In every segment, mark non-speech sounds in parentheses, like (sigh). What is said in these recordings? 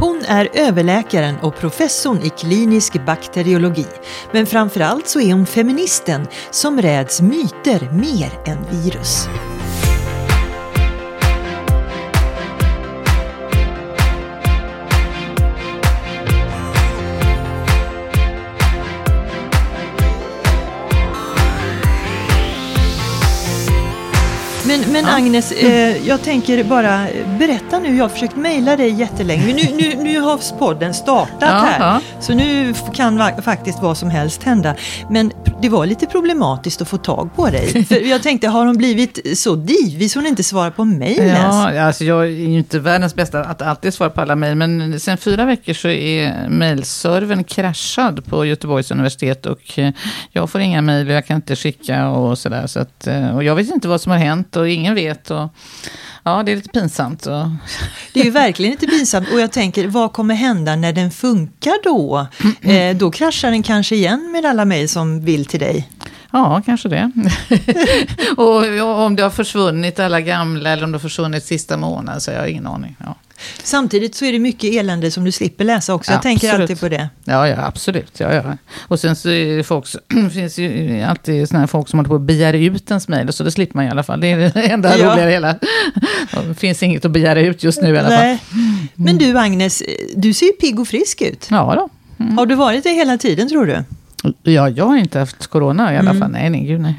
Hon är överläkaren och professorn i klinisk bakteriologi. Men framförallt så är hon feministen som räds myter mer än virus. Men, men Agnes, eh, jag tänker bara berätta nu. Jag har försökt mejla dig jättelänge. Nu, nu, nu har podden startat Ja, här. ja. Så nu kan va- faktiskt vad som helst hända. Men det var lite problematiskt att få tag på dig. (laughs) För jag tänkte, har hon blivit så divig så hon inte svarar på mejl? Ja, alltså jag är ju inte världens bästa att alltid svara på alla mejl, men sen fyra veckor så är mejlservern kraschad på Göteborgs universitet och eh, jag får inga mejl och jag kan inte skicka och sådär. Så att, eh, och jag vet inte vad som har hänt och ingen vet. Och, ja, det är lite pinsamt. Och, (laughs) Det är ju verkligen lite pinsamt och jag tänker, vad kommer hända när den funkar då? Eh, då kraschar den kanske igen med alla mejl som vill till dig. Ja, kanske det. (laughs) och om det har försvunnit alla gamla eller om det har försvunnit sista månaden så har jag ingen aning. Ja. Samtidigt så är det mycket elände som du slipper läsa också. Jag tänker Absolut. alltid på det. Ja, ja, absolut. Ja, ja. Och sen så är det folk, (clears throat) finns ju alltid såna här folk som håller på att begära ut ens mejl, så det slipper man i alla fall. Det är det enda Ja. roliga det hela. Det finns inget att begära ut just nu i alla fall. Nej. Men du Agnes, du ser ju pigg och frisk ut. Ja, då. Har du varit det hela tiden tror du? Ja, jag har inte haft corona i alla Mm. fall. Nej, nej, gud nej.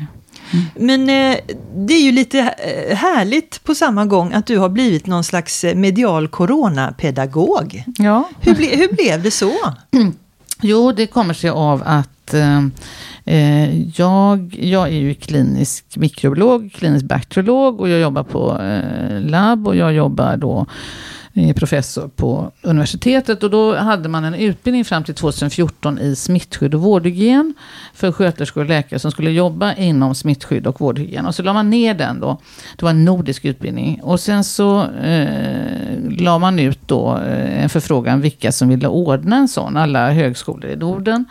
Men eh, det är ju lite eh, härligt på samma gång att du har blivit någon slags eh, medial coronapedagog. Ja. Hur, ble, hur blev det så? (clears throat) Jo, det kommer sig av att eh, eh, jag, jag är ju klinisk mikrobiolog, klinisk bakteriolog och jag jobbar på eh, labb och jag jobbar då Eh, professor på universitetet och då hade man en utbildning fram till 2014 i smittskydd och vårdhygien för sköterskor och läkare som skulle jobba inom smittskydd och vårdhygien. Och så la man ner den då. Det var en nordisk utbildning. Och sen så eh, la man ut då eh, en förfrågan vilka som ville ordna en sån, alla högskolor i Norden.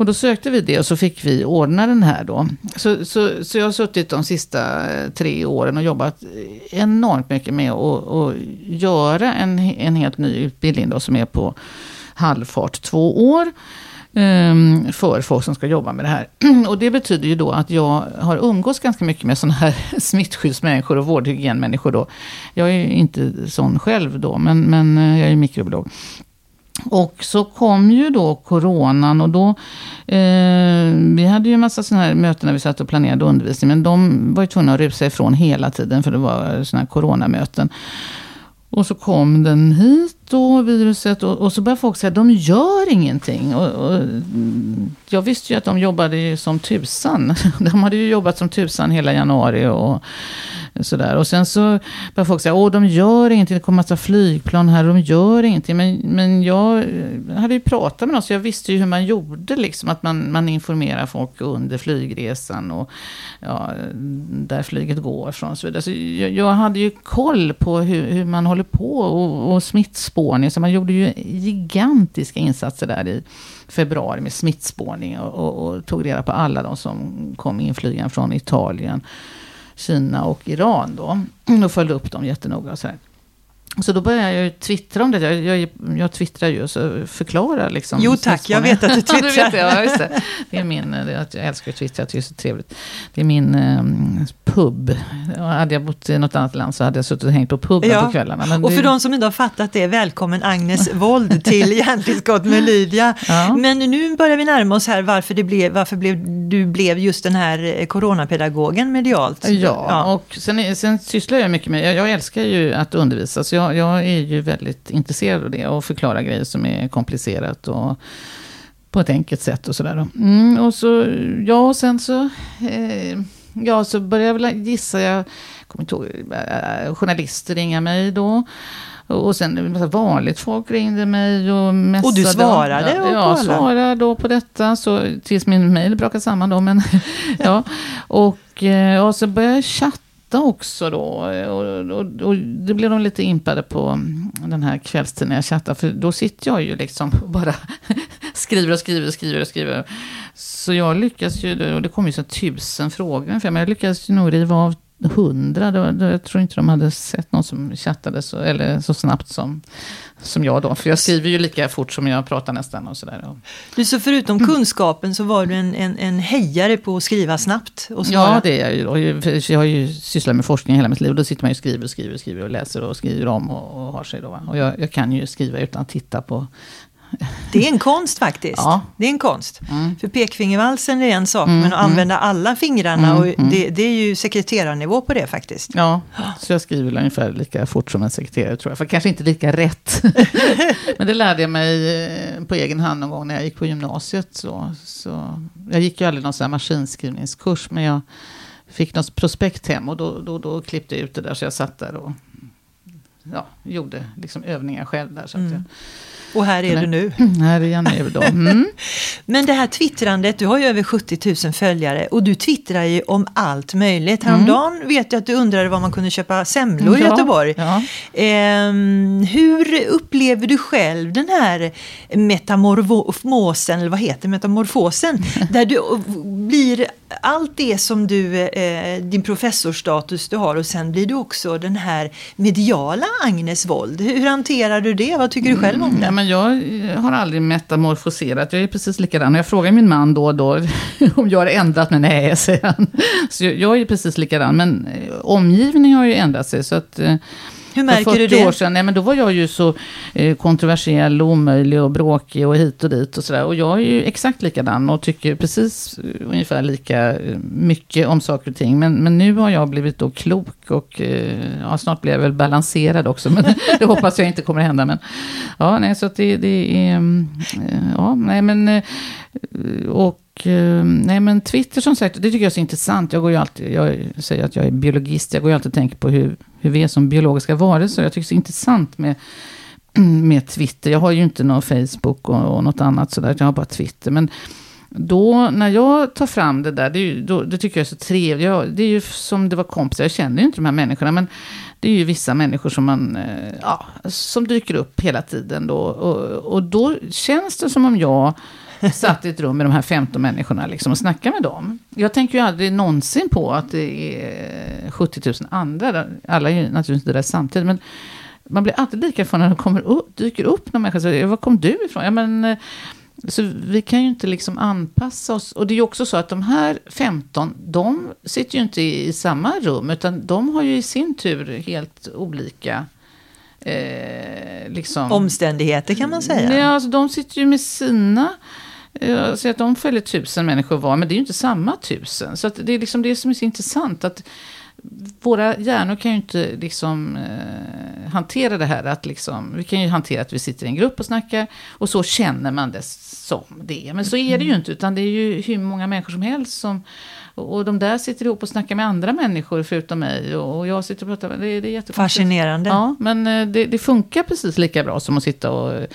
Och då sökte vi det och så fick vi ordna den här då. Så, så, så jag har suttit de sista eh, tre åren och jobbat enormt mycket med att och göra en, en helt ny utbildning då som är på halvfart två år. Ehm, för folk som ska jobba med det här. (clears throat) Och det betyder ju då att jag har umgås ganska mycket med sådana här (laughs) smittskyddsmänniskor och vårdhygienmänniskor då. Jag är ju inte sån själv då, men, men eh, jag är mikrobiolog. Och så kom ju då coronan och då, eh, vi hade ju en massa sådana här möten när vi satt och planerade undervisning, men de var ju tvungna att rusa ifrån hela tiden för det var sådana här coronamöten. Och så kom den hit då, viruset, och, och så började folk säga att de gör ingenting. Och, och, jag visste ju att de jobbade ju som tusan. (laughs) De hade ju jobbat som tusan hela januari och sådär. Och sen så började folk säga, åh de gör ingenting, det kommer massa flygplan här, de gör ingenting. Men, men jag hade ju pratat med dem, så jag visste ju hur man gjorde, liksom. Att man, man informerar folk under flygresan och ja, där flyget går från och så vidare. Så jag, jag hade ju koll på hur, hur man håller på och, och smittspårning. Så man gjorde ju gigantiska insatser där i februari med smittspårning och, och, och tog reda på alla de som kom inflygande från Italien. Kina och Iran då. Och följde upp dem jättenoga. Och så, här. Så då började jag ju twittra om det. Jag, jag, jag twittrar ju och så förklarar liksom. Jo, tack. Jag vet att du (laughs) Ja, det twittrar. vet jag, ja, just det. det är min, jag älskar att twittra, det är så trevligt. Det är min eh, pub. Hade jag bott i något annat land så hade jag suttit och hängt på puben Ja. på kvällarna. Och för det, de som inte har fattat det, välkommen Agnes Wold till (laughs) Hjärntillskott med Lydia. Ja. Men nu börjar vi närma oss här varför, det blev, varför blev, du blev just den här eh, coronapedagogen medialt. Ja, och sen, sen sysslar jag mycket med, jag, jag älskar ju att undervisa, så jag, jag är ju väldigt intresserad av det och förklara grejer som är komplicerat och på ett enkelt sätt och sådär. Mm, och så, ja, och sen så, eh, ja, så började jag väl gissa, jag kommer inte ihåg, eh, journalister ringa mig då. Och sen vanligt folk ringde mig och messade. Och du svarade Ja, och på ja, alla? svarade då på detta. Så, tills min mail brakade samman då. Men, (laughs) ja. och, eh, och så började jag chatta också då. Och, och, och det blev de lite impade på den här kvällstiden när jag chattar. För då sitter jag ju liksom och bara (laughs) skriver och skriver och skriver och skriver. Så jag lyckas ju, och det kommer ju så tusen frågor men jag lyckas ju nog riva av hundra. Jag tror inte de hade sett någon som chattade så, eller så snabbt som, som jag då. För jag skriver ju lika fort som jag pratar nästan och sådär. Du, så förutom mm. kunskapen så var du en, en, en hejare på att skriva snabbt? Och ja, det är jag ju. Jag har ju sysslat med forskning hela mitt liv. Och då sitter man ju och skriver och skriver och skriver och läser och skriver om och, och har sig då. Och jag, jag kan ju skriva utan att titta på det är en konst faktiskt. (laughs) Ja. Det är en konst. Mm. För pekfingervalsen är en sak, mm, men att mm. använda alla fingrarna, mm, och mm. det, det, är ju sekreterarnivå på det faktiskt. Ja, så jag skriver ungefär lika fort som en sekreterare tror jag. För kanske inte lika rätt. (laughs) men det lärde jag mig eh, på egen hand någon gång när jag gick på gymnasiet. Så, så jag gick ju aldrig någon sån här maskinskrivningskurs, men jag fick något prospekt hem och då, då, då klippte jag ut det där så jag satt där och ja, gjorde liksom övningar själv där. Så att jag, och här är Nej. du nu. Här är jag nu då. Mm. (laughs) Men det här twittrandet, du har ju över 70 000 följare och du twittrar ju om allt möjligt. Häromdagen mm. vet jag att du undrade var man kunde köpa semlor i Göteborg. Ja. Eh, hur upplever du själv den här metamorfosen, eller vad heter metamorfosen, (laughs) där du blir allt det som du, eh, din professorstatus du har och sen blir du också den här mediala Agnes Wold. Hur hanterar du det? Vad tycker du själv om det? Ja, men jag eh, har aldrig metamorfoserat. Jag är precis likadan. Jag frågar min man då och då (laughs) om jag har ändrat mig. Nej, säger han. Så jag är precis likadan. Men eh, omgivningen har ju ändrat sig. Så att, eh, hur märker du det? år sedan, nej, men då var jag ju så eh, kontroversiell och omöjlig och bråkig och hit och dit och sådär. Och jag är ju exakt likadan och tycker precis eh, ungefär lika eh, mycket om saker och ting. Men, men nu har jag blivit då klok och eh, ja, snart blir jag väl balanserad också. Men (laughs) det hoppas jag inte kommer att hända. Men, ja, nej, så att det, det är, eh, ja, nej men, och Eh, nej men Twitter som sagt, det tycker jag är så intressant. Jag går ju alltid, jag säger att jag är biologist, jag går ju alltid och tänker på hur hur vi är som biologiska varelser. Jag tycker det är så intressant med, (clears throat) med Twitter. Jag har ju inte någon Facebook och, och något annat sådär, jag har bara Twitter. Men då, när jag tar fram det där, det, ju, då, det tycker jag är så trevligt. Jag, det är ju som det var kompisar, jag känner ju inte de här människorna. Men det är ju vissa människor som, man, eh, ja, som dyker upp hela tiden. Då, och, och då känns det som om jag satt i ett rum med de här 15 människorna liksom, och snackade med dem. Jag tänker ju aldrig någonsin på att det är 70 000 andra. Alla är ju naturligtvis inte där samtidigt. Men man blir alltid lika för när de kommer upp, dyker upp någon människa säger, var kom du ifrån? Ja, men, eh, så vi kan ju inte liksom anpassa oss. Och det är ju också så att de här 15, de sitter ju inte i, samma rum, utan de har ju i sin tur helt olika eh, liksom... omständigheter kan man säga. Ja, alltså, de sitter ju med sina jag säger att de följer tusen människor var, men det är ju inte samma tusen. Så det är liksom det som är så intressant. att våra hjärnor kan ju inte liksom, eh, hantera det här. Att liksom, vi kan ju hantera att vi sitter i en grupp och snackar. Och så känner man det som det. Men så är det ju inte. Utan det är ju hur många människor som helst som... Och de där sitter ihop och snackar med andra människor förutom mig. Och jag sitter och pratar. Det, det är Fascinerande. Ja, men eh, det, det funkar precis lika bra som att sitta och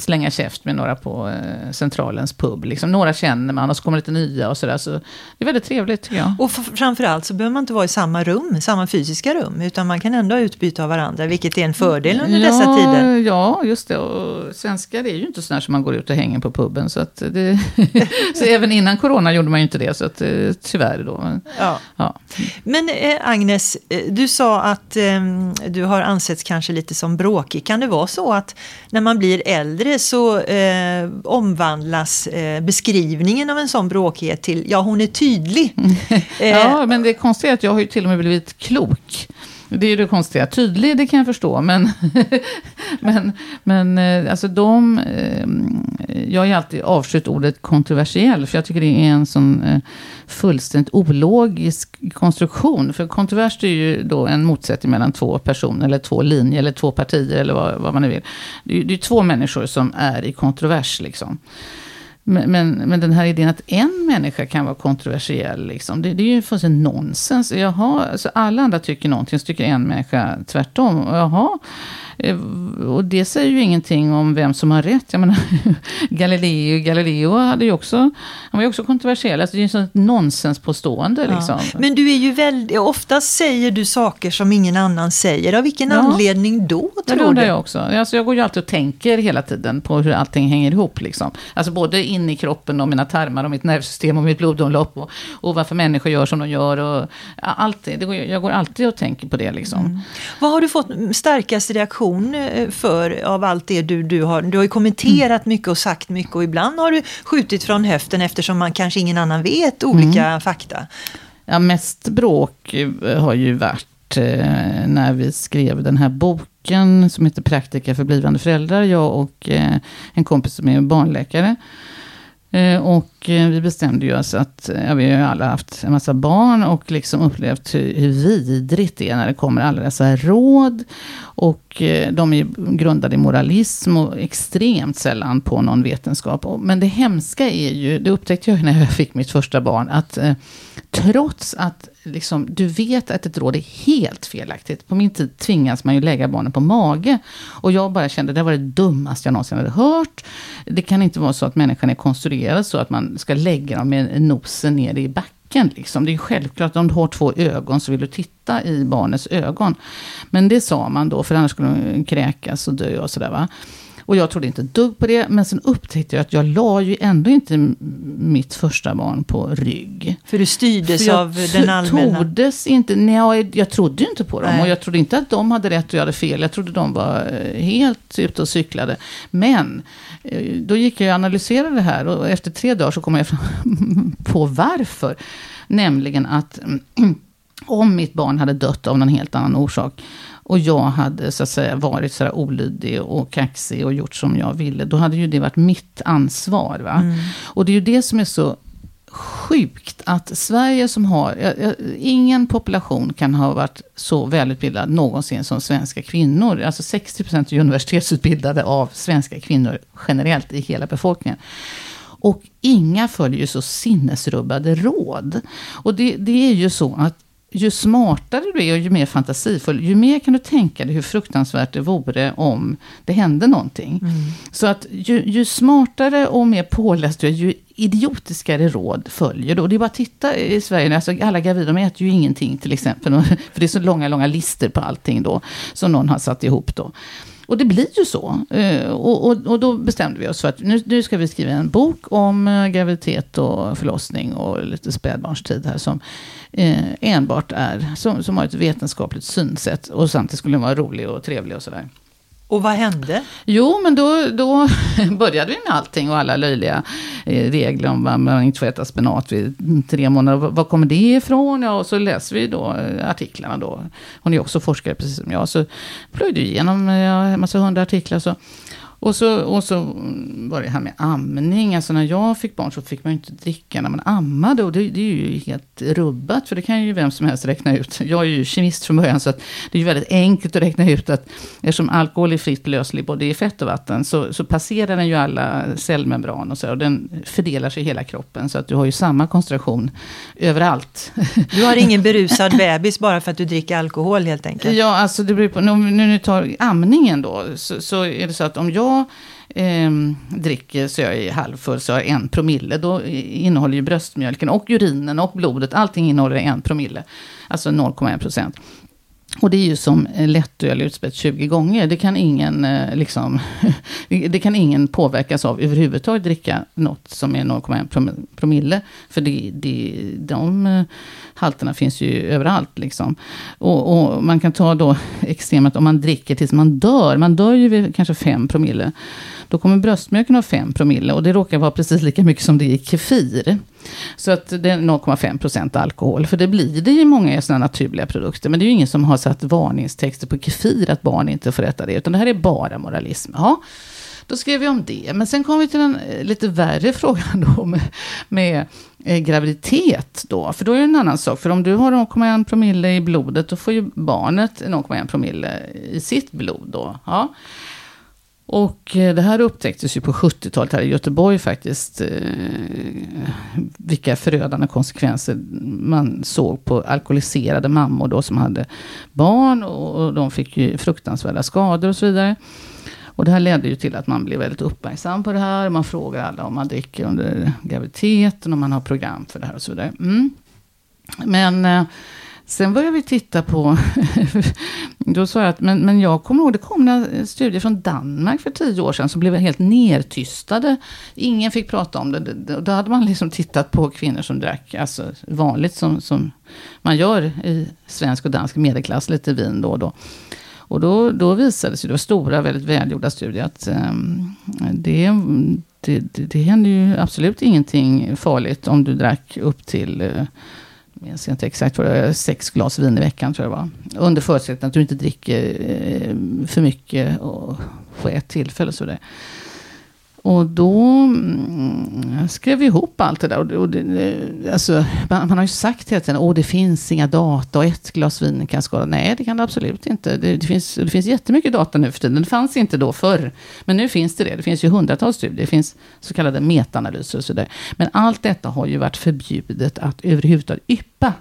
slänga käft med några på eh, Centralens pub. Liksom, några känner man och så kommer lite nya och sådär. Så det är väldigt trevligt tycker jag. Och framförallt så behöver man inte vara i samma rum, samma fysiska rum. Utan man kan ändå ha utbyte av varandra, vilket är en fördel under ja, dessa tider. Ja, just det. Och svenskar är ju inte sådär som man går ut och hänger på puben. Så, att det, (laughs) så även innan corona gjorde man ju inte det. Så att, eh, tyvärr då. Ja. ja. Men eh, Agnes, du sa att eh, du har ansetts kanske lite som bråkig. Kan det vara så att när man blir äldre vidare så eh, omvandlas eh, beskrivningen av en sån bråkighet till, ja hon är tydlig. ja, men det konstiga är att jag har ju till och med blivit klok. Det är ju det konstiga. Tydlig, det kan jag förstå. Men, (laughs) men, men eh, alltså de... Eh, jag har ju alltid avskytt ordet kontroversiell. För jag tycker det är en sån eh, fullständigt ologisk konstruktion. För kontrovers är ju då en motsättning mellan två personer. Eller två linjer. Eller två partier. Eller vad, vad man nu vill. Det är, ju två människor som är i kontrovers liksom. Men, men, men, den här idén att en människa kan vara kontroversiell, liksom, det, det är ju fullständigt nonsens. Jaha, alltså alla andra tycker någonting, så tycker en människa tvärtom. Jaha, och det säger ju ingenting om vem som har rätt. Jag menar, (laughs) Galileo, Galileo hade ju också, han var ju också kontroversiell. Alltså det är ju sånt nonsenspåstående. Ja. Liksom. Men du är ju väldigt, oftast säger du saker som ingen annan säger. Av vilken ja. anledning då, tror ja, det undrar jag också. Alltså jag går ju alltid och tänker hela tiden på hur allting hänger ihop. Liksom. Alltså både in i kroppen och mina tarmar och mitt nervsystem och mitt blodomlopp. Och, och varför människor gör som de gör. Och, alltid, det går, jag går alltid och tänker på det. Liksom. Mm. Vad har du fått starkast reaktion eh, för av allt det du, du har? Du har ju kommenterat mm. mycket och sagt mycket och ibland har du skjutit från höften eftersom man kanske ingen annan vet olika mm. fakta. Ja, mest bråk eh, har ju varit eh, när vi skrev den här boken som heter Praktika för blivande föräldrar. Jag och en kompis som är barnläkare. Eh, och eh, vi bestämde ju oss att, eh, ja, vi har ju alla haft en massa barn och liksom upplevt hur, hur vidrigt det är när det kommer alla dessa råd. Och de är grundade i moralism och extremt sällan på någon vetenskap. Men det hemska är ju, det upptäckte jag när jag fick mitt första barn, att trots att liksom, du vet att ett råd är helt felaktigt. På min tid tvingas man ju lägga barnen på mage. Och jag bara kände, det var det dummaste jag någonsin hade hört. Det kan inte vara så att människan är konstruerad så att man ska lägga dem med nosen ner i backen. Liksom. Det är självklart om du har två ögon så vill du titta i barnets ögon. Men det sa man då, för annars skulle de kräkas och dö och sådär. Va? Och jag trodde inte dugg på det. Men sen upptäckte jag att jag la ju ändå inte mitt första barn på rygg. För du styrdes För av den allmänna? Tordes inte. Nej, jag, jag trodde ju inte på dem. Nej. Och jag trodde inte att de hade rätt och jag hade fel. Jag trodde de var eh, helt ute och cyklade. Men eh, då gick jag och analyserade det här. Och efter tre dagar så kom jag (laughs) på varför. Nämligen att (clears throat) om mitt barn hade dött av någon helt annan orsak och jag hade så att säga varit så olydig och kaxig och gjort som jag ville. Då hade ju det varit mitt ansvar. Va? Mm. Och det är ju det som är så sjukt att Sverige som har, ingen population kan ha varit så välutbildad någonsin som svenska kvinnor. Alltså 60% är universitetsutbildade av svenska kvinnor generellt i hela befolkningen. Och inga följer så sinnesrubbade råd. Och det, det är ju så att ju smartare du är och ju mer fantasifull, ju mer kan du tänka dig hur fruktansvärt det vore om det hände någonting. Mm. Så att ju, ju, smartare och mer påläst du är, ju idiotiskare råd följer du. Och det är bara att titta i Sverige, alltså alla gravida de äter ju ingenting till exempel. (laughs) För det är så långa, långa listor på allting då, som någon har satt ihop då. Och det blir ju så. Eh, och, och, och, då bestämde vi oss för att nu, nu ska vi skriva en bok om eh, graviditet och förlossning och lite spädbarnstid här som eh, enbart är, som, som har ett vetenskapligt synsätt och samtidigt skulle den vara rolig och trevlig och sådär. Och vad hände? Jo, men då, då (laughs) började vi med allting och alla löjliga eh, regler om att man inte får äta spenat vid tre månader. Var kommer det ifrån? Ja, och så läser vi då eh, artiklarna då. Hon är också forskare precis som jag. Så plöjde vi igenom eh, en massa hundra artiklar. Så och så, och så var det här med amning. Alltså när jag fick barn så fick man ju inte dricka när man ammade. Och det, det, är ju helt rubbat. För det kan ju vem som helst räkna ut. Jag är ju kemist från början. Så det är ju väldigt enkelt att räkna ut att eftersom alkohol är fritt löslig både i fett och vatten. Så, så passerar den ju alla cellmembran och så. Och den fördelar sig i hela kroppen. Så att du har ju samma koncentration överallt. Du har ingen berusad bebis bara för att du dricker alkohol helt enkelt? Ja, alltså det beror på. Nu, nu tar amningen då. Så, så är det så att om jag jag eh, dricker så jag är halvfull så jag har en promille. Då innehåller ju bröstmjölken och urinen och blodet, allting innehåller en promille. Alltså 0,1 procent. Och det är ju som lättöl utspätt 20 gånger. Det kan ingen, eh, liksom, (laughs) det kan ingen påverkas av överhuvudtaget dricka något som är 0,1 promille. För det, det, de halterna finns ju överallt. Liksom. Och, och, man kan ta då extremet om man dricker tills man dör. Man dör ju vid kanske 5 promille. Då kommer bröstmjölken ha 5 promille. Och det råkar vara precis lika mycket som det är i kefir. Så att det är 0,5 procent alkohol. För det blir det i många sådana naturliga produkter. Men det är ju ingen som har satt varningstexter på kefir att barn inte får äta det. Utan det här är bara moralism. Ja, då skrev vi om det. Men sen kom vi till den eh, lite värre (laughs) frågan då med, med eh, graviditet. Då. För då är det en annan sak. För om du har 0,1 promille i blodet, då får ju barnet 0,1 promille i sitt blod. Då. Ja. Och eh, det här upptäcktes ju på 70-talet här i Göteborg faktiskt. Eh, vilka förödande konsekvenser man såg på alkoholiserade mammor då som hade barn. Och de fick ju fruktansvärda skador och så vidare. Och det här ledde ju till att man blev väldigt uppmärksam på det här. Man frågar alla om man dricker under graviditeten, om man har program för det här och så vidare. Mm. Men eh, sen började vi titta på, (laughs) då sa jag att, men, men jag kommer ihåg, det kom några studier från Danmark för tio år sedan som blev helt nertystade. Ingen fick prata om det. Då hade man liksom tittat på kvinnor som drack, alltså vanligt som, som man gör i svensk och dansk medelklass, lite vin då och då. Och då, då visade det sig, det var stora, väldigt välgjorda studier, att um, det, det, det, det händer ju absolut ingenting farligt om du drack upp till uh, jag minns inte exakt vad det var, sex glas vin i veckan tror jag det var. Under förutsättning att du inte dricker eh, för mycket och på ett tillfälle. Så där. Och då mm, skrev vi ihop allt det där. Och, och det, alltså, man, man, har ju sagt hela tiden åh, det finns inga data och ett glas vin kan skada. Nej, det kan det absolut inte. Det, det, finns, det finns jättemycket data nu för tiden. Det fanns inte då förr. Men nu finns det det. Det finns ju hundratals studier. Det finns så kallade metaanalyser och sådär. Men allt detta har ju varit förbjudet att överhuvudtaget yppa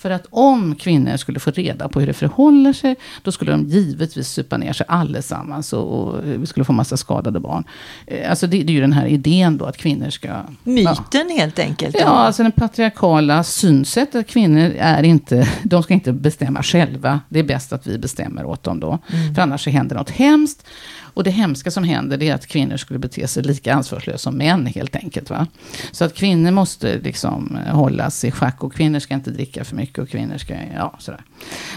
för att om kvinnor skulle få reda på hur det förhåller sig, då skulle de givetvis supa ner sig allesammans och, och vi skulle få massa skadade barn. Eh, alltså det, det, är ju den här idén då att kvinnor ska... Myten ja. helt enkelt. Ja, alltså den patriarkala synsättet att kvinnor är inte, de ska inte bestämma själva. Det är bäst att vi bestämmer åt dem då. Mm. För annars så händer något hemskt. Och det hemska som händer är att kvinnor skulle bete sig lika ansvarslösa som män helt enkelt. Va? Så att kvinnor måste liksom hållas i schack och kvinnor ska inte dricka för mycket och kvinnor ska, ja sådär.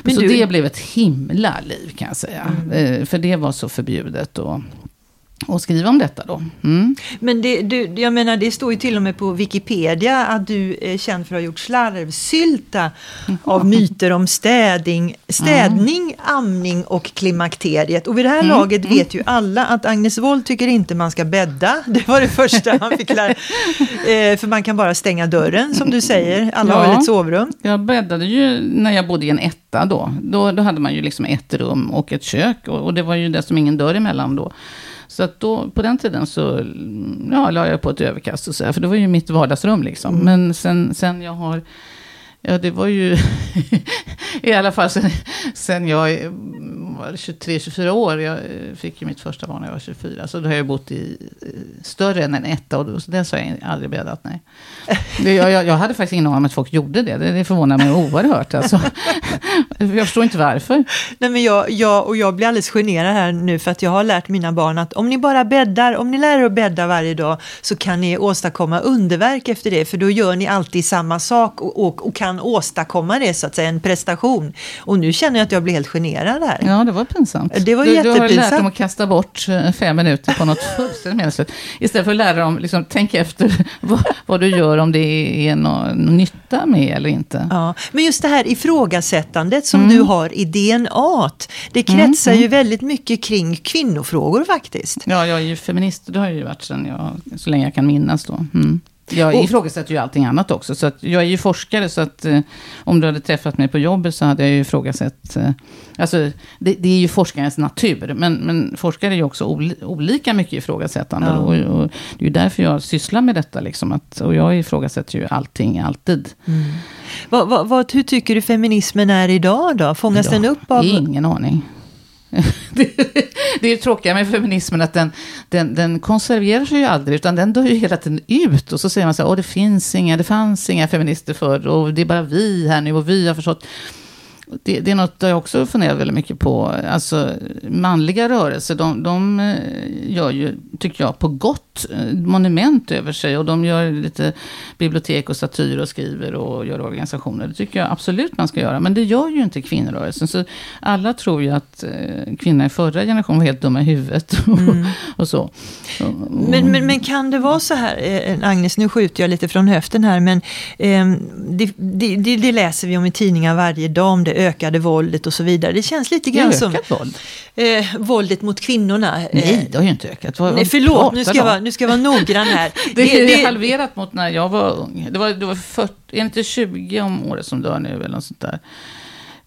Men så du... det blev ett himla liv kan jag säga. Mm. Eh, för det var så förbjudet. Och, och skriva om detta då. Mm. Men det, du, jag menar, det står ju till och med på Wikipedia att du är känd för att ha gjort slarvsylta mm. av myter om städning, städning mm. amning och klimakteriet. Och vid det här mm. laget mm. vet ju alla att Agnes Wold tycker inte man ska bädda. (laughs) Det var det första han fick lära. eh, för man kan bara stänga dörren som du säger. Alla ja, har ett sovrum. Jag bäddade ju när jag bodde i en etta då. Då, då hade man ju liksom ett rum och ett kök. Och, och det var ju dessutom ingen dörr emellan då. Så att då, på den tiden så ja, la jag på ett överkast och så här, för det var ju mitt vardagsrum liksom. Mm. Men sen, sen jag har Ja, det var ju (laughs) i alla fall sen, sen jag var 23-24 år. Jag eh, fick ju mitt första barn när jag var 24. Så då har jag bott i större än en etta och det har jag aldrig bäddat, nej. Jag, jag, jag, hade faktiskt ingen aning om att folk gjorde det. Det, det förvånar mig oerhört. Alltså. (laughs) Jag förstår inte varför. Nej, men jag, jag, och jag blir alldeles generad här nu för att jag har lärt mina barn att om ni bara bäddar, om ni lär er att bädda varje dag så kan ni åstadkomma underverk efter det. För då gör ni alltid samma sak och, och, och kan kan åstadkomma det, så att säga, en prestation. Och nu känner jag att jag blir helt generad här. Ja, det var pinsamt. Det var du, jättepinsamt. Du har lärt dem att kasta bort eh, fem minuter på något (laughs) fullständigt meningslöst. Istället för att lära dem, liksom, tänk efter (laughs) vad, vad, du gör, om det är någon, nytta med eller inte. Ja, men just det här ifrågasättandet som mm. du har i DNA, det kretsar mm, ju mm. väldigt mycket kring kvinnofrågor faktiskt. Ja, jag är ju feminist, det har jag ju varit sedan jag, så länge jag kan minnas då. Mm. Jag och, ifrågasätter ju allting annat också. Så jag är ju forskare, så att eh, om du hade träffat mig på jobbet så hade jag ju ifrågasatt... Eh, alltså, det, det, är ju forskarens natur. Men, men forskare är ju också ol, olika mycket ifrågasättande. Ja. Och, och, det är ju därför jag sysslar med detta. Liksom, att, och jag ifrågasätter ju allting, alltid. Mm. Vad, vad, vad, hur tycker du feminismen är idag då? Fångas idag? den upp av... Ingen aning. (laughs) det, det är ju tråkiga med feminismen att den, den, den konserverar sig ju aldrig, utan den dör ju hela tiden ut. Och så säger man så här, åh det finns inga, det fanns inga feminister förr, och det är bara vi här nu, och vi har förstått det, det, är något jag också funderar väldigt mycket på. Alltså manliga rörelser, de, de eh, gör ju, tycker jag, på gott eh, monument över sig. Och de gör lite bibliotek och statyer och skriver och gör organisationer. Det tycker jag absolut man ska göra. Men det gör ju inte kvinnorörelsen. Så alla tror ju att eh, kvinnor i förra generationen var helt dumma i huvudet. (laughs) Mm. och så. Men, men, men, kan det vara så här, Agnes, nu skjuter jag lite från höften här, men eh, det, det, det, läser vi om i tidningar varje dag, om det ökade våldet och så vidare. Det känns lite grann som... våld? Eh, våldet mot kvinnorna. Nej, eh, det har ju inte ökat. Vad, nej, förlåt, nu ska, jag vara, nu ska jag vara noggrann här. (laughs) det, det, det är halverat mot när jag var ung. Det var, det var 40, är det inte 20 om året som dör nu eller något sånt där?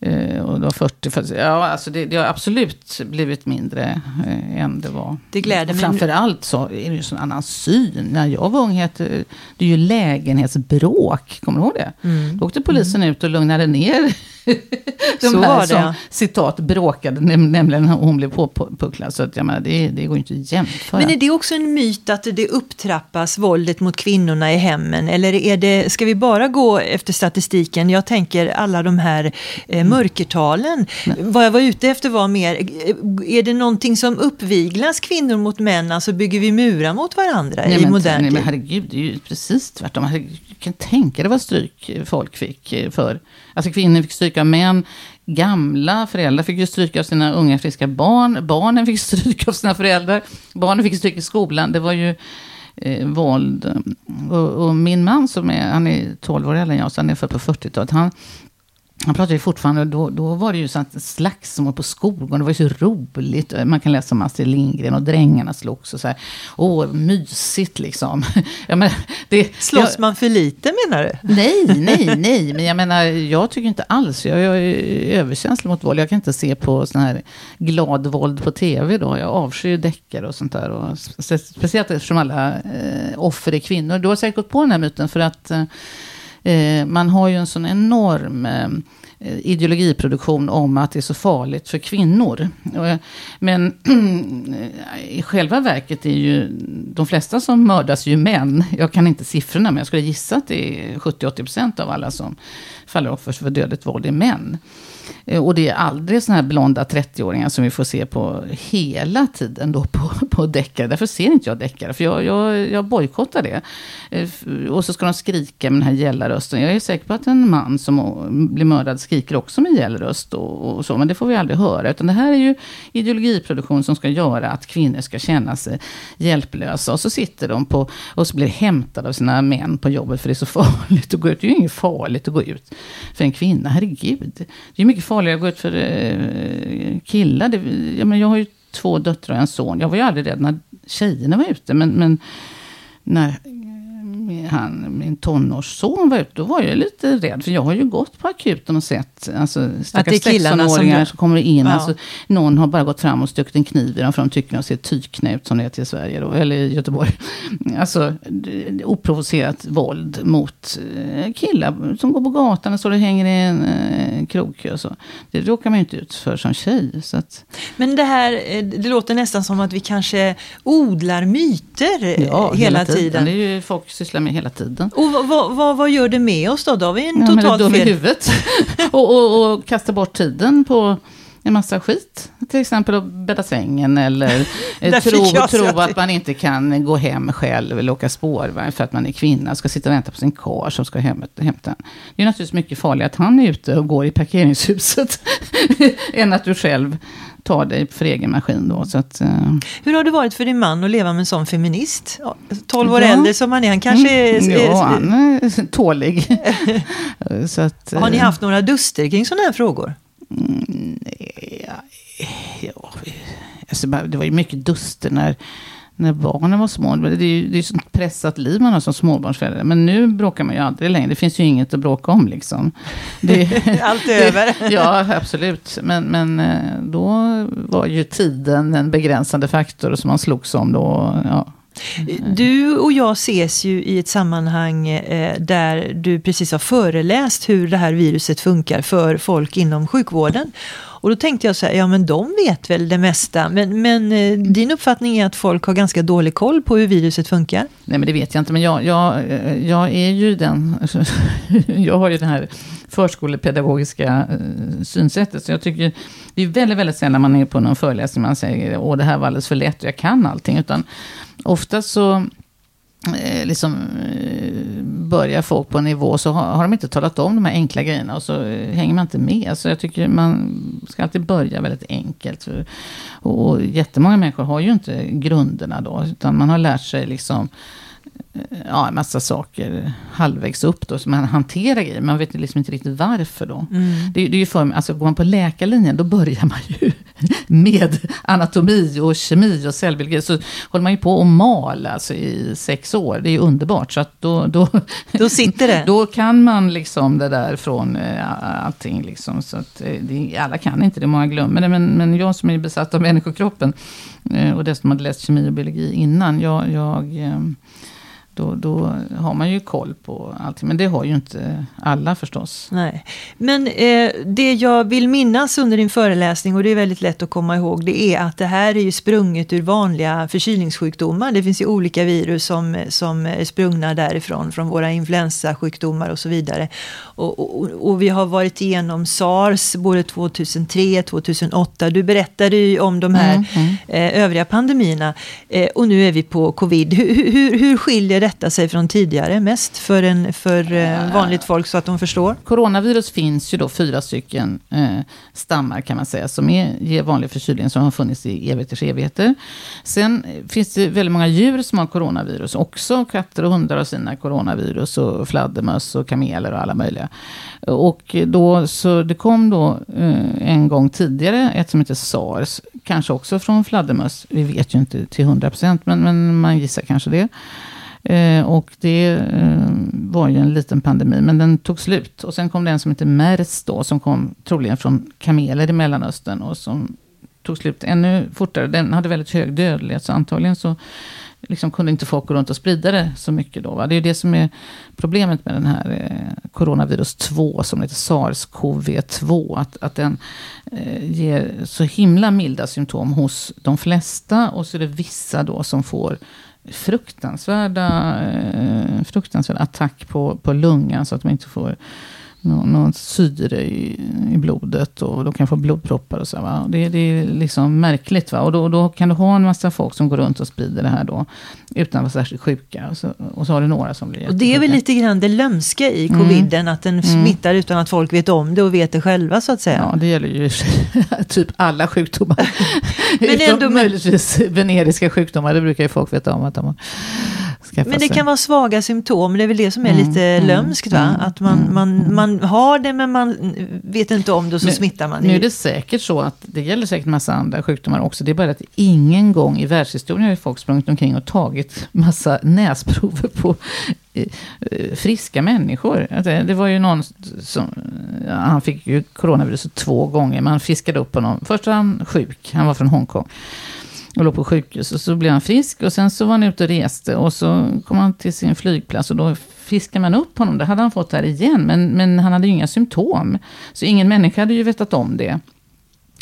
Eh, och då 40, för, ja alltså det, det, har absolut blivit mindre eh, än det var. Det gläder mig. Framförallt så är det ju en annan syn. När jag var ung hette det är ju lägenhetsbråk, kommer du ihåg det? Mm. Då åkte polisen mm. ut och lugnade ner (laughs) de så här som, citat, bråkade, nämligen när hon blev påpucklad. Så att, jag menar, det, det går ju inte att jämföra. Men är det också en myt att det upptrappas, våldet mot kvinnorna i hemmen? Eller är det, ska vi bara gå efter statistiken? Jag tänker alla de här eh, mörkertalen. Nej. Vad jag var ute efter var mer, är det någonting som uppviglas kvinnor mot män? Alltså bygger vi murar mot varandra nej, i men, modern tid? Men herregud, det är ju precis tvärtom. Herregud, kan tänka dig vad stryk folk fick eh, för. Alltså kvinnor fick stryk av män. Gamla föräldrar fick ju stryk av sina unga friska barn. Barnen fick (laughs) stryk av sina föräldrar. Barnen fick stryk i skolan. Det var ju eh, våld. Och, och, min man som är, han är 12 år äldre än jag, så han är född på 40-talet. Han han pratar ju fortfarande, då, då var det ju sånt slagsmål på skolgården. Det var ju så roligt. Man kan läsa om Astrid Lindgren och drängarna slogs och så här. Åh, mysigt liksom. (laughs) Jag menar, det, Slåss jag, man för lite menar du? Nej, (laughs) nej, nej. Men jag menar, jag tycker inte alls. Jag, jag är överkänslig mot våld. Jag kan inte se på sån här glad våld på tv då. Jag avskyr deckare och sånt där. Och speciellt eftersom alla eh, offer är kvinnor. Du har säkert gått på den här myten för att eh, Eh, man har ju en sån enorm eh, ideologiproduktion om att det är så farligt för kvinnor. Eh, men (clears throat) i själva verket är ju de flesta som mördas ju män. Jag kan inte siffrorna men jag skulle gissa att det är 70-80% av alla som faller offer för dödligt våld är män. Eh, och det är aldrig sådana här blonda 30-åringar som vi får se på hela tiden då på, (laughs) på deckare. Därför ser inte jag deckare, för jag, jag, jag bojkottar det. Eh, och så ska de skrika med den här gälla rösten. Jag är säker på att en man som blir mördad skriker också med gäll röst och, och, så. Men det får vi aldrig höra. Utan det här är ju ideologiproduktion som ska göra att kvinnor ska känna sig hjälplösa. Och så sitter de på, och så blir hämtade av sina män på jobbet för det är så (laughs) farligt att gå ut. Det är ju inget farligt att gå ut för en kvinna, herregud. Det är mycket farligt farligare att gå ut för eh, killar. Det, jag, men, jag har ju två döttrar och en son. Jag var ju aldrig rädd när tjejerna var ute. Men, men när han, min tonårsson var ute, då var jag lite rädd. För jag har ju gått på akuten och sett alltså, stackars 16-åringar som, som, kommer in. Ja. Alltså, någon har bara gått fram och stuckit en kniv i dem för de tycker de ser tyknät som det heter i Sverige då, eller i Göteborg. (laughs) Alltså oprovocerat våld mot eh, killar som går på gatan och står och hänger i en eh, krogkö. Och så. Det råkar man ju inte ut för som tjej. Så att... Men det här, eh, det låter nästan som att vi kanske odlar myter ja, hela, hela tiden. tiden. Det är ju folk sysslar med hela tiden. Och vad, vad, vad gör det med oss då? Då har vi en ja, totalt fel... i huvudet. (laughs) och, och, och kasta bort tiden på en massa skit. Till exempel att bädda sängen eller (laughs) eh, tro, tro att man inte kan gå hem själv eller åka spårvagn för att man är kvinna. Ska sitta och vänta på sin kar som ska hem, hämta en. Det är naturligtvis mycket farligare att han är ute och går i parkeringshuset (laughs) än att du själv tar dig för egen maskin då. Så att, uh... Hur har det varit för din man att leva med en sån feminist? 12 år ja. äldre som han är, han kanske är... Mm, ja, han är tålig. (laughs) så att, har ni eh, haft några duster kring sådana här frågor? Mm, ja, ja, alltså, det var ju mycket duster när när barnen var små. Det är ju det är ett pressat liv man har som småbarnsförälder. Men nu bråkar man ju aldrig längre. Det finns ju inget att bråka om liksom. Det, (laughs) Allt är över. (laughs) ja, absolut. Men, men eh, då var ju tiden en begränsande faktor som man slogs om då. Ja. Mm. Du och jag ses ju i ett sammanhang eh, där du precis har föreläst hur det här viruset funkar för folk inom sjukvården. Och då tänkte jag så här, ja men de vet väl det mesta. Men, men eh, din uppfattning är att folk har ganska dålig koll på hur viruset funkar? Nej men det vet jag inte. Men jag, jag, eh, jag är ju den, (laughs) jag har ju det här förskolepedagogiska eh, synsättet. Så jag tycker det är väldigt, väldigt sällan man är på någon föreläsning man säger, åh det här var alldeles för lätt och jag kan allting. Utan ofta så eh, liksom eh, börjar folk på en nivå så har, har, de inte talat om de här enkla grejerna och så eh, hänger man inte med. Så jag tycker man ska alltid börja väldigt enkelt. Och, och jättemånga människor har ju inte grunderna då, utan man har lärt sig liksom ja, en massa saker halvvägs upp då, så man hanterar grejer. Man vet liksom inte riktigt varför då. Mm. Det, det, är ju för, alltså går man på läkarlinjen, då börjar man ju (laughs) med anatomi och kemi och cellbiologi så håller man ju på att mala alltså, i sex år. Det är ju underbart. Så att då, då, då sitter det. (laughs) Då kan man liksom det där från uh, allting. Liksom. Så att, uh, det, alla kan inte det, många glömmer det. Men, men jag som är besatt av människokroppen och dessutom hade läst kemi och biologi innan. Jag, jag då, då har man ju koll på allting. Men det har ju inte alla förstås. Nej. Men eh, det jag vill minnas under din föreläsning, och det är väldigt lätt att komma ihåg, det är att det här är ju sprunget ur vanliga förkylningssjukdomar. Det finns ju olika virus som, som är sprungna därifrån, från våra influensasjukdomar och så vidare. Och, och, och vi har varit igenom SARS både 2003 2008. Du berättade ju om de här mm, mm. Eh, övriga pandemierna. Eh, och nu är vi på covid. Hur, hur, hur skiljer detta sig från tidigare mest för, en, för eh, vanligt folk så att de förstår? Coronavirus finns ju då fyra stycken eh, stammar kan man säga som är, ger vanlig förkylning som har funnits i evigheters evigheter. Sen finns det väldigt många djur som har coronavirus också. Katter och hundar har sina coronavirus och fladdermöss och kameler och alla möjliga. Och då, så det kom då eh, en gång tidigare ett som heter sars, kanske också från fladdermöss. Vi vet ju inte till hundra procent, men, men man gissar kanske det. Eh, och det eh, var ju en liten pandemi, men den tog slut. Och sen kom det en som heter MERS då, som kom troligen från kameler i Mellanöstern och som tog slut ännu fortare. Den hade väldigt hög dödlighet, så antagligen så liksom kunde inte folk gå runt och sprida det så mycket då. Va? Det är ju det som är problemet med den här eh, coronavirus 2, som heter SARS-CoV-2. Att, att den eh, ger så himla milda symptom hos de flesta. Och så är det vissa då som får fruktansvärda, eh, fruktansvärda attack på, på lungan så att de inte får någon, någon syre i, i, blodet och de kan få blodproppar och så. Va? Det, det är liksom märkligt. Va? Och då, då, kan du ha en massa folk som går runt och sprider det här då. Utan att vara särskilt sjuka. Och så, och så har du några som blir Och det är väl lite grann det lömska i mm. coviden. Mm. Att den smittar mm. utan att folk vet om det och vet det själva så att säga. Ja, det gäller ju (laughs) typ alla sjukdomar. Men utom ändå, möjligtvis veneriska sjukdomar. Det brukar ju folk veta om att de har men det kan vara svaga symptom, det är väl det som är mm, lite mm, lömskt va? Mm, att man, mm, man, mm. man har det men man vet inte om det och så nu, smittar man. Nu är det säkert så att det gäller säkert massa andra sjukdomar också. Det är bara att ingen gång i världshistorien har folk sprungit omkring och tagit massa näsprover på eh, friska människor. Det var ju någon som, han fick ju coronaviruset två gånger. Man fiskade upp honom. Först var han sjuk, han var från Hongkong och låg på sjukhus. Och så blev han frisk och sen så var han ute och reste. Och så kom han till sin flygplats och då fiskade man upp honom. Det hade han fått där igen. Men, men han hade ju inga symptom. Så ingen människa hade ju vetat om det.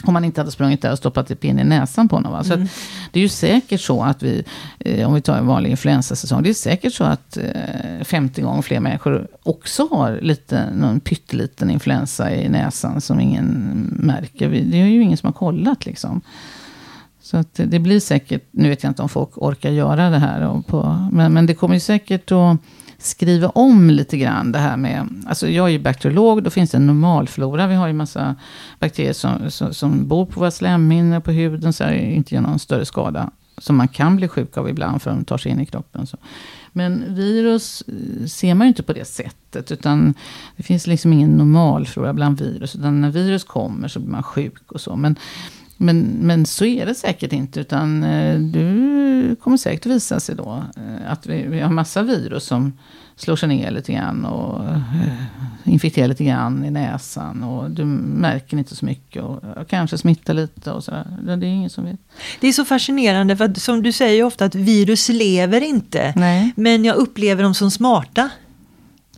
Om man inte hade sprungit där och stoppat ett pin i näsan på honom. Va? Så mm. det är ju säkert så att vi, eh, om vi tar en vanlig influensasäsong, det är säkert så att eh, 50 gånger fler människor också har lite, någon pytteliten influensa i näsan som ingen märker. Det är ju ingen som har kollat liksom. Så att det blir säkert, nu vet jag inte om folk orkar göra det här. På, men, men det kommer ju säkert att skriva om lite grann det här med, alltså jag är ju bakteriolog, då finns det en normalflora. Vi har ju massa bakterier som, som, som bor på våra slemhinnor, på huden, så här, inte gör någon större skada. Som man kan bli sjuk av ibland för de tar sig in i kroppen. Så. Men virus eh, ser man ju inte på det sättet. Utan det finns liksom ingen normalflora bland virus. Utan när virus kommer så blir man sjuk och så. Men men, men så är det säkert inte. Utan eh, du kommer säkert visa sig då. Eh, att vi, vi har massa virus som slår sig ner lite grann. Och eh, infekterar lite grann i näsan. Och du märker inte så mycket. Och kanske smittar lite och sådär. Det är ingen som vet. Det är så fascinerande. För att, som du säger ofta att virus lever inte. Nej. Men jag upplever dem som smarta.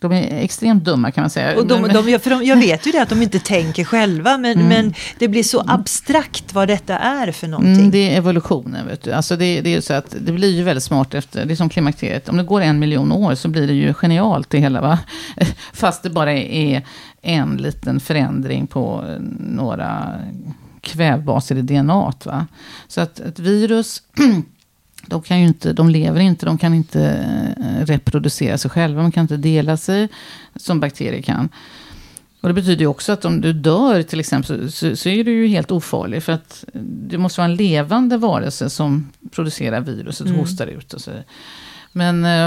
De är extremt dumma kan man säga. Och de, de, för de, jag (laughs) vet ju det att de inte tänker själva men, mm. men det blir så abstrakt vad detta är för någonting. Mm, det är evolutionen. Vet du. Alltså det, det är så att det blir ju väldigt smart efter, det är som klimakteriet. Om det går en miljon år så blir det ju genialt det hela. Va? (laughs) Fast det bara är en liten förändring på några kvävbaser i DNA. Va? Så att ett virus (clears throat) de, kan ju inte, de lever inte, de kan inte eh, reproducera sig själva, de kan inte dela sig som bakterier kan. Och det betyder ju också att om du dör till exempel så, så, är du ju helt ofarlig. För att det måste vara en levande varelse som producerar viruset och mm. hostar ut. Och så. Men eh,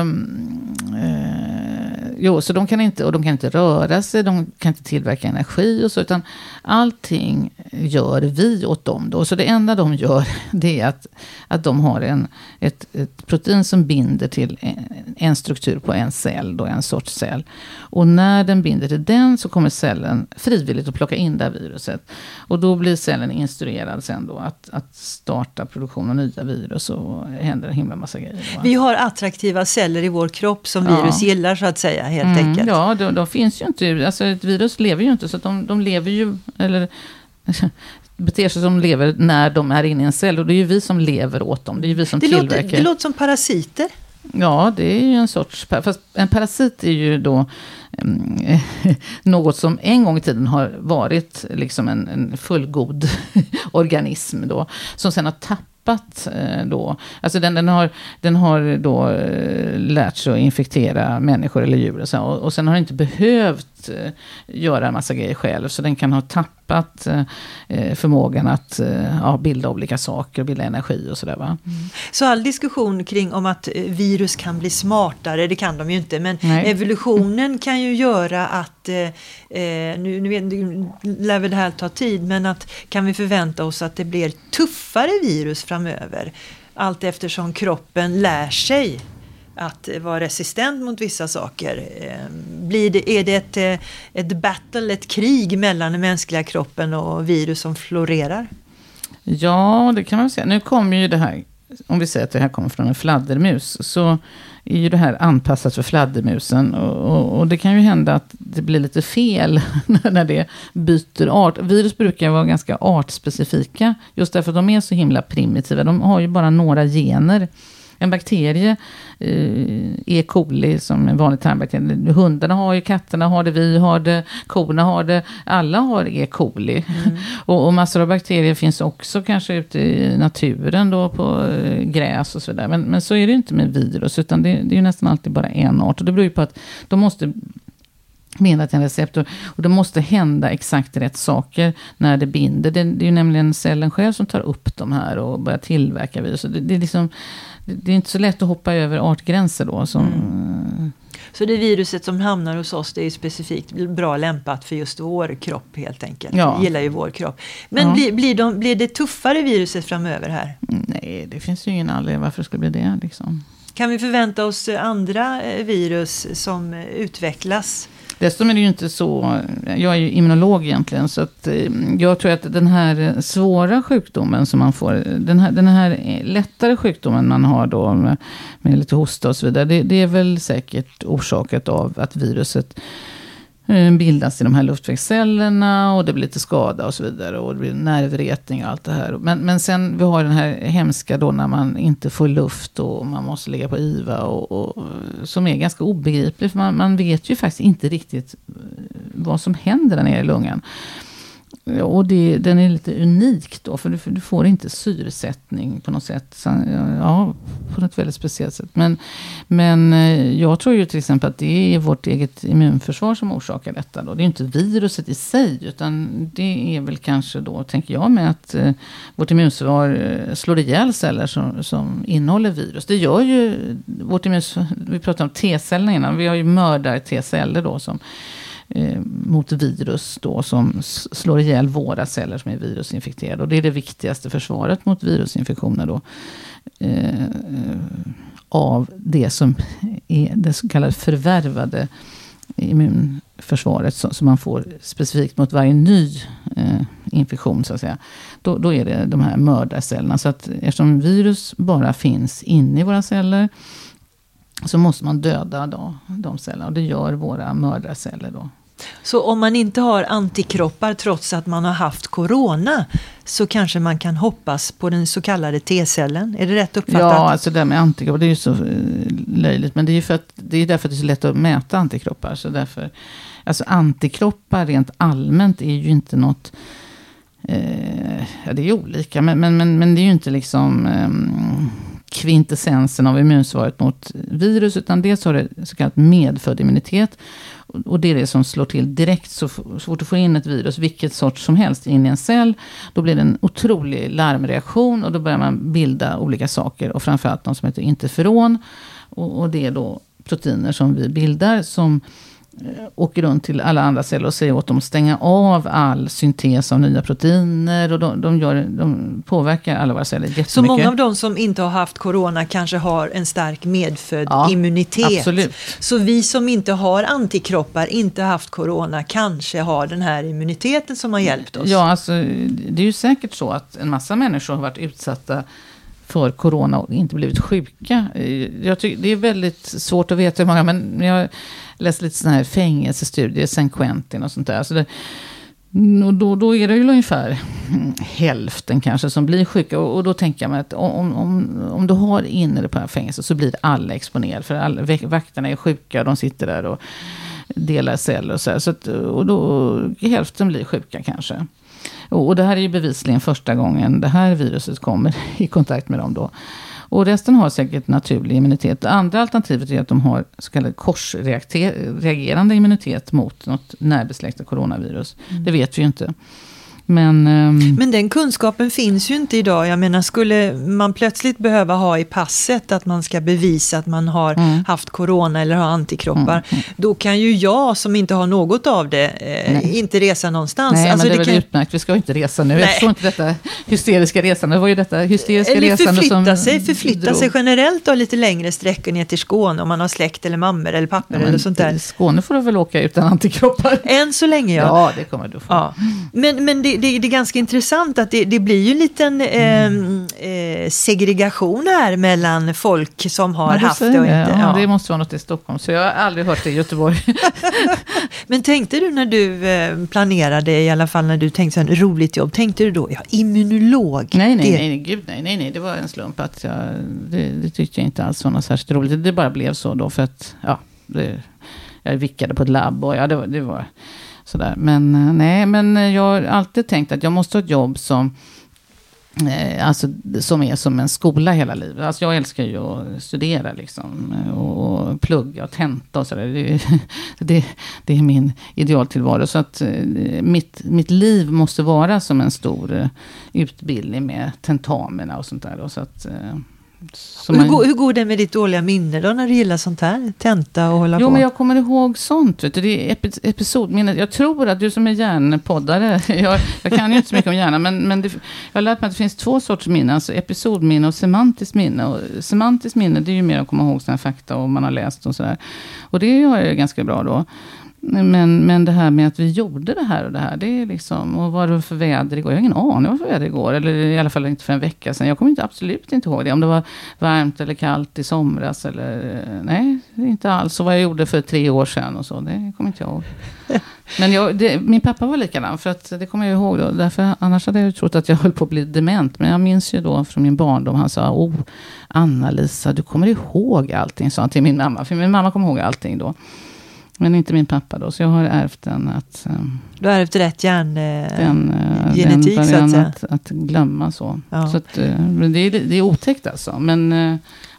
eh, jo, så de kan inte, och de kan inte röra sig, de kan inte tillverka energi och så. Utan allting gör vi åt dem då? Så det enda de gör (laughs) det är att, att de har en, ett, ett protein som binder till en, en struktur på en cell, då, en sorts cell. Och när den binder till den så kommer cellen frivilligt att plocka in det här viruset. Och då blir cellen instruerad sen då att, att starta produktion av nya virus och händer en himla massa grejer. Då. Vi har attraktiva celler i vår kropp som virus ja. gillar så att säga helt mm, enkelt. Ja, de, de, finns ju inte, alltså ett virus lever ju inte så de, de lever ju, eller (laughs) beter sig som lever när de är inne i en cell. Och det är ju vi som lever åt dem. Det är ju vi som det tillverkar. Låter, det låter som parasiter. Ja, det är ju en sorts... Fast en parasit är ju då eh, (laughs) något som en gång i tiden har varit liksom en, en fullgod (laughs) organism. Då, som sen har tappat eh, då. Alltså den, den, har, den har då eh, lärt sig att infektera människor eller djur. Och, så, och, och sen har den inte behövt eh, göra en massa grejer själv. Så den kan ha tappat tappat eh, förmågan att eh, ja, bilda olika saker, bilda energi och sådär. Mm. Så all diskussion kring om att eh, virus kan bli smartare, det kan de ju inte, men Nej. evolutionen kan ju göra att, eh, nu, nu, nu lär väl det här ta tid, men att kan vi förvänta oss att det blir tuffare virus framöver? Allt eftersom kroppen lär sig att vara resistent mot vissa saker. Eh, blir det, är det ett, eh, ett battle, ett krig mellan den mänskliga kroppen och virus som florerar? Ja, det kan man säga. Nu kommer ju det här, om vi säger att det här kommer från en fladdermus, så är ju det här anpassat för fladdermusen. Och, och, och, det kan ju hända att det blir lite fel (laughs) när det byter art. Virus brukar vara ganska artspecifika, just därför att de är så himla primitiva. De har ju bara några gener en bakterie, eh, E. coli som en vanlig tarmbakterie. Hundarna har ju, katterna har det, vi har det, korna har det. Alla har E. coli. Mm. (laughs) och, och, massor av bakterier finns också kanske ute i naturen då på eh, gräs och så vidare. Men, men så är det inte med virus, utan det, det är ju nästan alltid bara en art. Och det beror ju på att de måste binda till en receptor. Och det måste hända exakt rätt saker när det binder. Det, det är ju nämligen cellen själv som tar upp de här och börjar tillverka virus. Det, det, är liksom, det är inte så lätt att hoppa över artgränser då. Som, mm. Så det viruset som hamnar hos oss det är specifikt bra lämpat för just vår kropp helt enkelt. Ja. Vi gillar ju vår kropp. Men ja. blir, blir, de, blir det tuffare viruset framöver här? Nej, det finns ju ingen anledning varför det skulle bli det. Liksom. Kan vi förvänta oss andra eh, virus som utvecklas? Dessutom är det ju inte så, jag är ju immunolog egentligen, så att eh, jag tror att den här svåra sjukdomen som man får, den här, den här lättare sjukdomen man har då med, med lite hosta och så vidare, det, det är väl säkert orsakat av att viruset Eh, bildas i de här luftvägscellerna och det blir lite skada och så vidare. Och det blir nervretning och allt det här. Men, men sen vi har den här hemska då när man inte får luft och man måste ligga på IVA. Och, och som är ganska obegriplig för man, man vet ju faktiskt inte riktigt eh, vad som händer där nere i lungan. Och det, den är lite unik då, för du, för du, får inte syresättning på något sätt. Ja, på något väldigt speciellt sätt. Men, men eh, jag tror ju till exempel att det är vårt eget immunförsvar som orsakar detta. Då. Det är inte viruset i sig, utan det är väl kanske då, tänker jag, med att eh, vårt immunförsvar eh, slår ihjäl celler som, som innehåller virus. Det gör ju vårt immunförsvar, vi pratade om T-cellerna innan, vi har ju mördar-T-celler då som eh, mot virus då som slår ihjäl våra celler som är virusinfekterade. Och det är det viktigaste försvaret mot virusinfektioner då. Eh, eh av det som är det så kallade förvärvade immunförsvaret som, man får specifikt mot varje ny eh, infektion. så att säga. Då, då är det de här mördarcellerna. Så att eftersom virus bara finns inne i våra celler så måste man döda då, de cellerna. Och det gör våra mördarceller. Då. Så om man inte har antikroppar trots att man har haft corona så kanske man kan hoppas på den så kallade T-cellen? Är det rätt uppfattat? Ja, alltså det med antikroppar det är ju så eh, löjligt. Men det är ju för att, det är därför det är så lätt att mäta antikroppar. Så därför, alltså antikroppar rent allmänt är ju inte något eh, ja, det är olika, men, men, men, men det är ju inte liksom eh, kvintessensen av immunsvaret mot virus, utan dels har det så kallat medfödd immunitet. Och det är det som slår till direkt så, fort du får in ett virus, vilket sorts som helst, in i en cell. Då blir det en otrolig larmreaktion och då börjar man bilda olika saker. Och framförallt de som heter interferon. Och, och det är då proteiner som vi bildar som åker runt till alla andra celler och säger åt dem att stänga av all syntes av nya proteiner. Och de, de, gör, de påverkar alla våra celler jättemycket. Så många av de som inte har haft corona kanske har en stark medfödd Ja, immunitet. absolut. Så vi som inte har antikroppar, inte haft corona, kanske har den här immuniteten som har hjälpt oss. Ja, alltså, det är ju säkert så att en massa människor har varit utsatta för corona och inte blivit sjuka. Eh, Jag tycker, det är väldigt svårt att veta hur många, men jag läste lite sådana här fängelsestudier, San Quentin och sånt där. Så det, och då, då är det ju ungefär hälften kanske som blir sjuka. Och, och då tänker jag mig att om, om, om du har inne på det fängelset så blir alla exponerade. För alla, vakterna är sjuka, de sitter där och delar celler och så. Här. så att, och då, hälften blir sjuka kanske. Och, och det här är ju bevisligen första gången det här viruset kommer (laughs) i kontakt med dem då. Och resten har säkert naturlig immunitet. Det andra alternativet är att de har så kallad korsreagerande immunitet mot något närbesläktat coronavirus. Det vet vi ju inte. Men, ehm, Men den kunskapen finns ju inte idag. Jag menar, skulle man plötsligt behöva ha i passet att man ska bevisa att man har Mm. haft corona eller har antikroppar, då kan ju jag som inte har något av det eh, inte resa någonstans. nej, Alltså, men det är väl kan- utmärkt. Vi ska inte resa nu. Nej. Jag förstår inte detta hysteriska resande. Det var ju detta hysteriska Eller resande som sig, förflytta drog. sig generellt då lite längre sträckor ner till Skåne om man har släkt eller mammor eller papper Ja, eller sånt där. Skåne får du väl åka utan antikroppar. Än så länge ja. Ja, det kommer du få. Ja. Men, men det, det, det är ganska intressant att det, det blir ju en liten eh, eh, segregation här mellan folk som har Ja, haft det och inte. Ja, Ja. Det måste vara något i Stockholm. Så jag har aldrig hört det i Göteborg. (laughs) Men tänkte du när du eh, planerade, i alla fall när du tänkte så roligt jobb, tänkte du då, ja, immunolog? Nej, nej, det, nej, nej, gud nej, nej, nej, det var en slump att jag, det, det tyckte jag inte alls var något särskilt roligt. Det bara blev så då för att, ja, det, jag vickade på ett labb och ja, det var, det var sådär. Men eh, nej, men eh, jag har alltid tänkt att jag måste ha ett jobb som, eh, alltså, som är som en skola hela livet. Alltså jag älskar ju att studera liksom, eh, och, plugga och tenta och sådär. Det, (laughs) det, det är min idealtillvaro. Så att mitt, mitt liv måste vara som en stor utbildning med tentamina och sånt där. Och så att, eh, hur, man- går, hur går det med ditt dåliga minne då när du gillar sånt här? Tenta och hålla Jo, på? men jag kommer ihåg sånt. Vet du. Det är epi- episodminnet. Jag tror att du som är hjärnpoddare, (laughs) jag, jag kan ju inte så mycket om hjärnan, men, men det, jag har lärt mig att det finns två sorters minne, alltså episodminne och semantiskt minne. Och semantiskt minne, det är ju mer att komma ihåg sådana fakta och man har läst och sådär. Och det gör jag ganska bra då. Men, men det här med att vi gjorde det här och det här, det är liksom, och vad det var för väder igår? Jag har ingen aning vad det var för väder igår, eller i alla fall inte för en vecka sedan. Jag kommer inte, absolut inte ihåg det. Om det var varmt eller kallt i somras eller, nej, inte alls. Och vad jag gjorde för tre år sedan och så, det kommer inte jag ihåg. (laughs) Men jag, det, min pappa var likadan, för att det kommer jag ihåg då. Därför, annars hade jag ju trott att jag höll på att bli dement. Men jag minns ju då från min barndom, han sa, oh, Anna-Lisa, du kommer ihåg allting, sa han till min mamma. För min mamma kommer ihåg allting då. Men inte min pappa då, så jag har ärvt den att, eh, Du har ärvt rätt hjärn... eh, den, eh, genetik, den så att säga. att, att glömma så. Ja. så att, eh, det, är, det är otäckt alltså. Men,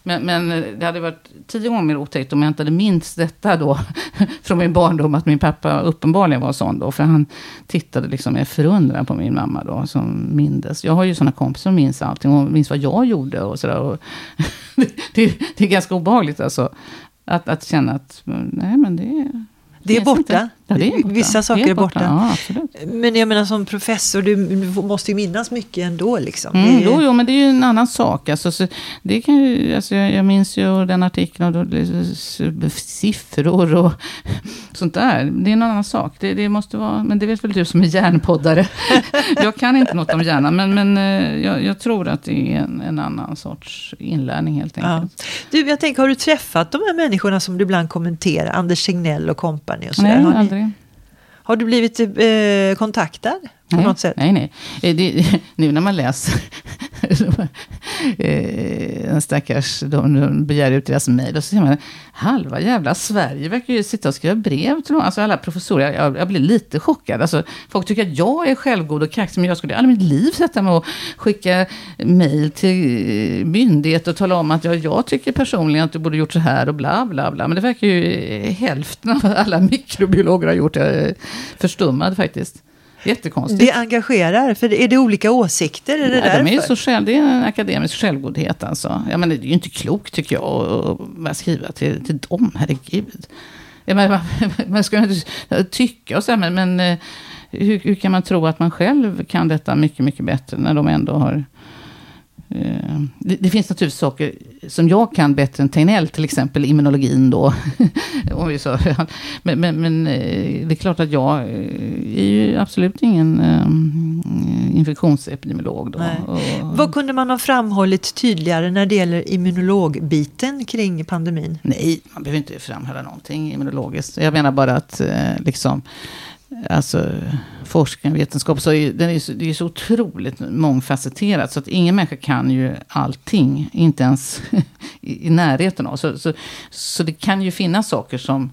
men, men det hade varit tio gånger mer otäckt om jag inte hade minst detta då. (laughs) från min barndom, att min pappa uppenbarligen var sån då. För han tittade liksom med förundran på min mamma då, som mindes. Jag har ju sådana kompisar som minns allting och minns vad jag gjorde och sådär. (laughs) Det, det är ganska obehagligt alltså. Att, att känna att, nej men det Det är borta. inte. Ja, är borta. Vissa saker Det är borta. Ja. Men jag menar som professor, du, måste ju minnas mycket ändå liksom. Mm, Det är- jo, jo, men det är ju en annan sak. Alltså, så, det kan ju, alltså, jag, jag minns ju den artikeln och då, siffror och (laughs) sånt där. Det är en annan sak. Det, det måste vara, men det vet väl du som är hjärnpoddare. (laughs) jag kan inte något om hjärnan, men, men eh, jag, jag tror att det är en, en annan sorts inlärning helt Ja. enkelt. Du, jag tänker, har du träffat de här människorna som du ibland kommenterar, Anders Tegnell och kompani och sådär? Nej, aldrig har du blivit eh, kontaktad? På nej, något sätt? Nej, nej. Eh, Det, (laughs) nu när man läser (laughs) eh, en stackars, de, de begär ut deras mejl och så ser man halva jävla Sverige verkar ju sitta och skriva brev till dem. Alltså alla professorer, jag, jag blir lite chockad. Alltså, folk tycker att jag är självgod och kaxig, men jag skulle i alla mitt liv sätta mig och skicka mejl till eh, myndighet och tala om att jag, jag tycker personligen att du borde gjort så här och bla bla bla. Men det verkar ju hälften av alla (laughs) mikrobiologer har gjort. Jag är förstummad faktiskt. Jättekonstigt. Det engagerar, för är det olika åsikter? Är det Ja, de är så själv, det är en akademisk självgodhet alltså. Ja, men det är ju inte klokt tycker jag att- skriva till, till dem, herregud. Man (laughs) ska inte tycka och så, men, men eh, hur, hur, kan man tro att man själv kan detta mycket, mycket bättre när de ändå har... Eh, det, det, finns naturligtvis saker som jag kan bättre än Tegnell, till exempel immunologin då. (laughs) Men, men, men, eh, det är klart att jag är ju absolut ingen infektionsepidemiolog. Då. Och, Vad kunde man ha framhållit tydligare när det gäller immunologbiten kring pandemin? Nej, man behöver inte framhålla någonting immunologiskt. Jag menar bara att liksom alltså, forskning, vetenskap, så är, den är, så, det är så otroligt mångfacetterat. Så att ingen människa kan ju allting, inte ens (laughs) i, i närheten av. Så, så, så det kan ju finnas saker som,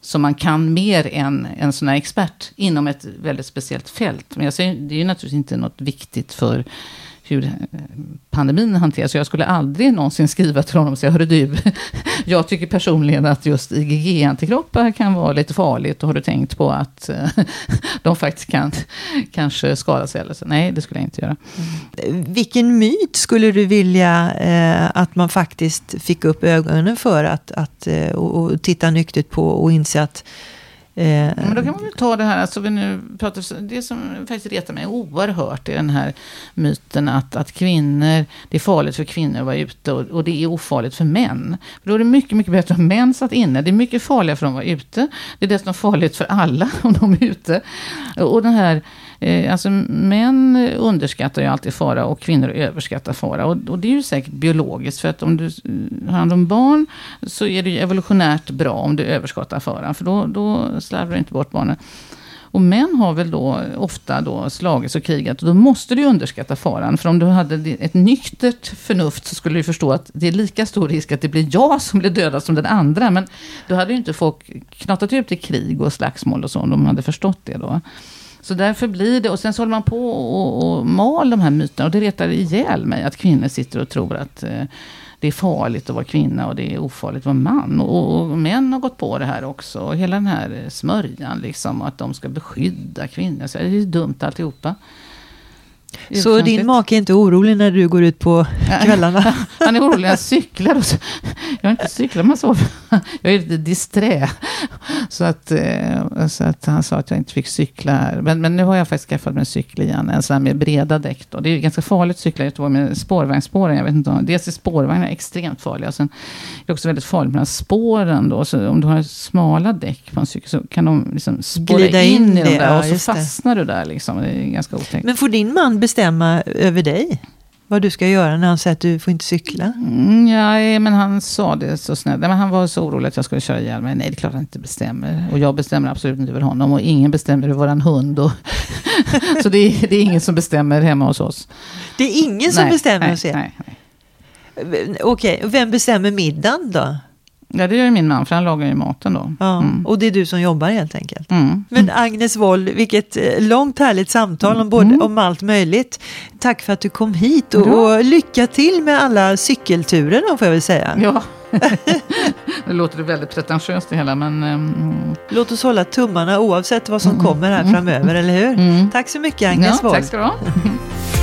som man kan mer än en sån här expert inom ett väldigt speciellt fält. Men jag säger, det är ju naturligtvis inte något viktigt för hur eh, pandemin hanteras. Jag skulle aldrig någonsin skriva till honom och säga, hörru du, (laughs) jag tycker personligen att just IgG-antikroppar kan vara lite farligt. Har du tänkt på att eh, (laughs) de faktiskt kan kanske skada sig? Eller så? Nej, det skulle jag inte göra. Mm. Vilken myt skulle du vilja eh, att man faktiskt fick upp ögonen för att, att eh, och, och titta nyktert på och inse att Eh, men då kan man väl ta det här, alltså vi nu pratar, det som faktiskt retar mig oerhört är den här myten att, att kvinnor, det är farligt för kvinnor att vara ute och, och det är ofarligt för män. För då är det mycket, mycket bättre om män satt inne. Det är mycket farligare för dem att vara ute. Det är dessutom farligt för alla (laughs) om de är ute. Och den här Eh, alltså män underskattar ju alltid fara och kvinnor överskattar fara. Och, och, det är ju säkert biologiskt. För att om du har hand om barn så är det ju evolutionärt bra om du överskattar faran. För då, då slarvar du inte bort barnen. Och män har väl då ofta då slagits och krigat. Och då måste du underskatta faran. För om du hade ett nyktert förnuft så skulle du förstå att det är lika stor risk att det blir jag (laughs) som blir dödad som den andra. Men då hade ju inte folk knatat ut i krig och slagsmål och så om de hade förstått det då. Så därför blir det, och sen så håller man på och, och mal de här myterna. Och det retar ihjäl mig att kvinnor sitter och tror att eh, det är farligt att vara kvinna och det är ofarligt att vara man. Och, och män har gått på det här också. Och hela den här eh, smörjan liksom, att de ska beskydda kvinnor. Så det är dumt alltihopa. Så din make är inte orolig när du går ut på kvällarna? (laughs) Han är orolig när jag cyklar. Och så, jag har inte cyklat massa (laughs) år. Jag är lite disträ. Så att, eh, så att han sa att jag inte fick cykla här. Men, men nu har jag faktiskt skaffat mig en cykel igen. En sån här med breda däck. Då. Det är ganska farligt att cykla i Göteborg med spårvagnsspåren. Jag vet inte, dels är spårvagnar extremt farliga. Sen är det också väldigt farligt med spåren. Då. Så om du har smala däck på en cykel så kan de liksom spåra in, in i dem där. Och så fastnar det. du där. Liksom. Det är ganska otäckt. Men får din man bestämma över dig? Vad du ska göra när han säger att du får inte cykla? Mm, ja, men han sa det så snällt. Men han var så orolig att jag skulle köra ihjäl mig. Nej, det är klart han inte bestämmer. Och jag bestämmer absolut inte över honom. Och ingen bestämmer över våran hund. Och (laughs) så det är, det är ingen som bestämmer hemma hos oss. Det är ingen som nej, bestämmer nej, hos er? Nej, nej. Okej, vem bestämmer middagen då? Ja, det gör min man, för han lagar ju maten då. Ja, mm. Och det är du som jobbar helt enkelt. Mm. Men Agnes Woll, vilket eh, långt härligt samtal om, både, mm. om allt möjligt. Tack för att du kom hit och, och lycka till med alla cykelturer då, får jag väl säga. Ja. (laughs) det låter väldigt pretentiöst det hela, men... Um... Låt oss hålla tummarna oavsett vad som mm. kommer här framöver, eller hur? Mm. Tack så mycket Agnes ja, Woll. Tack ska du ha. (laughs)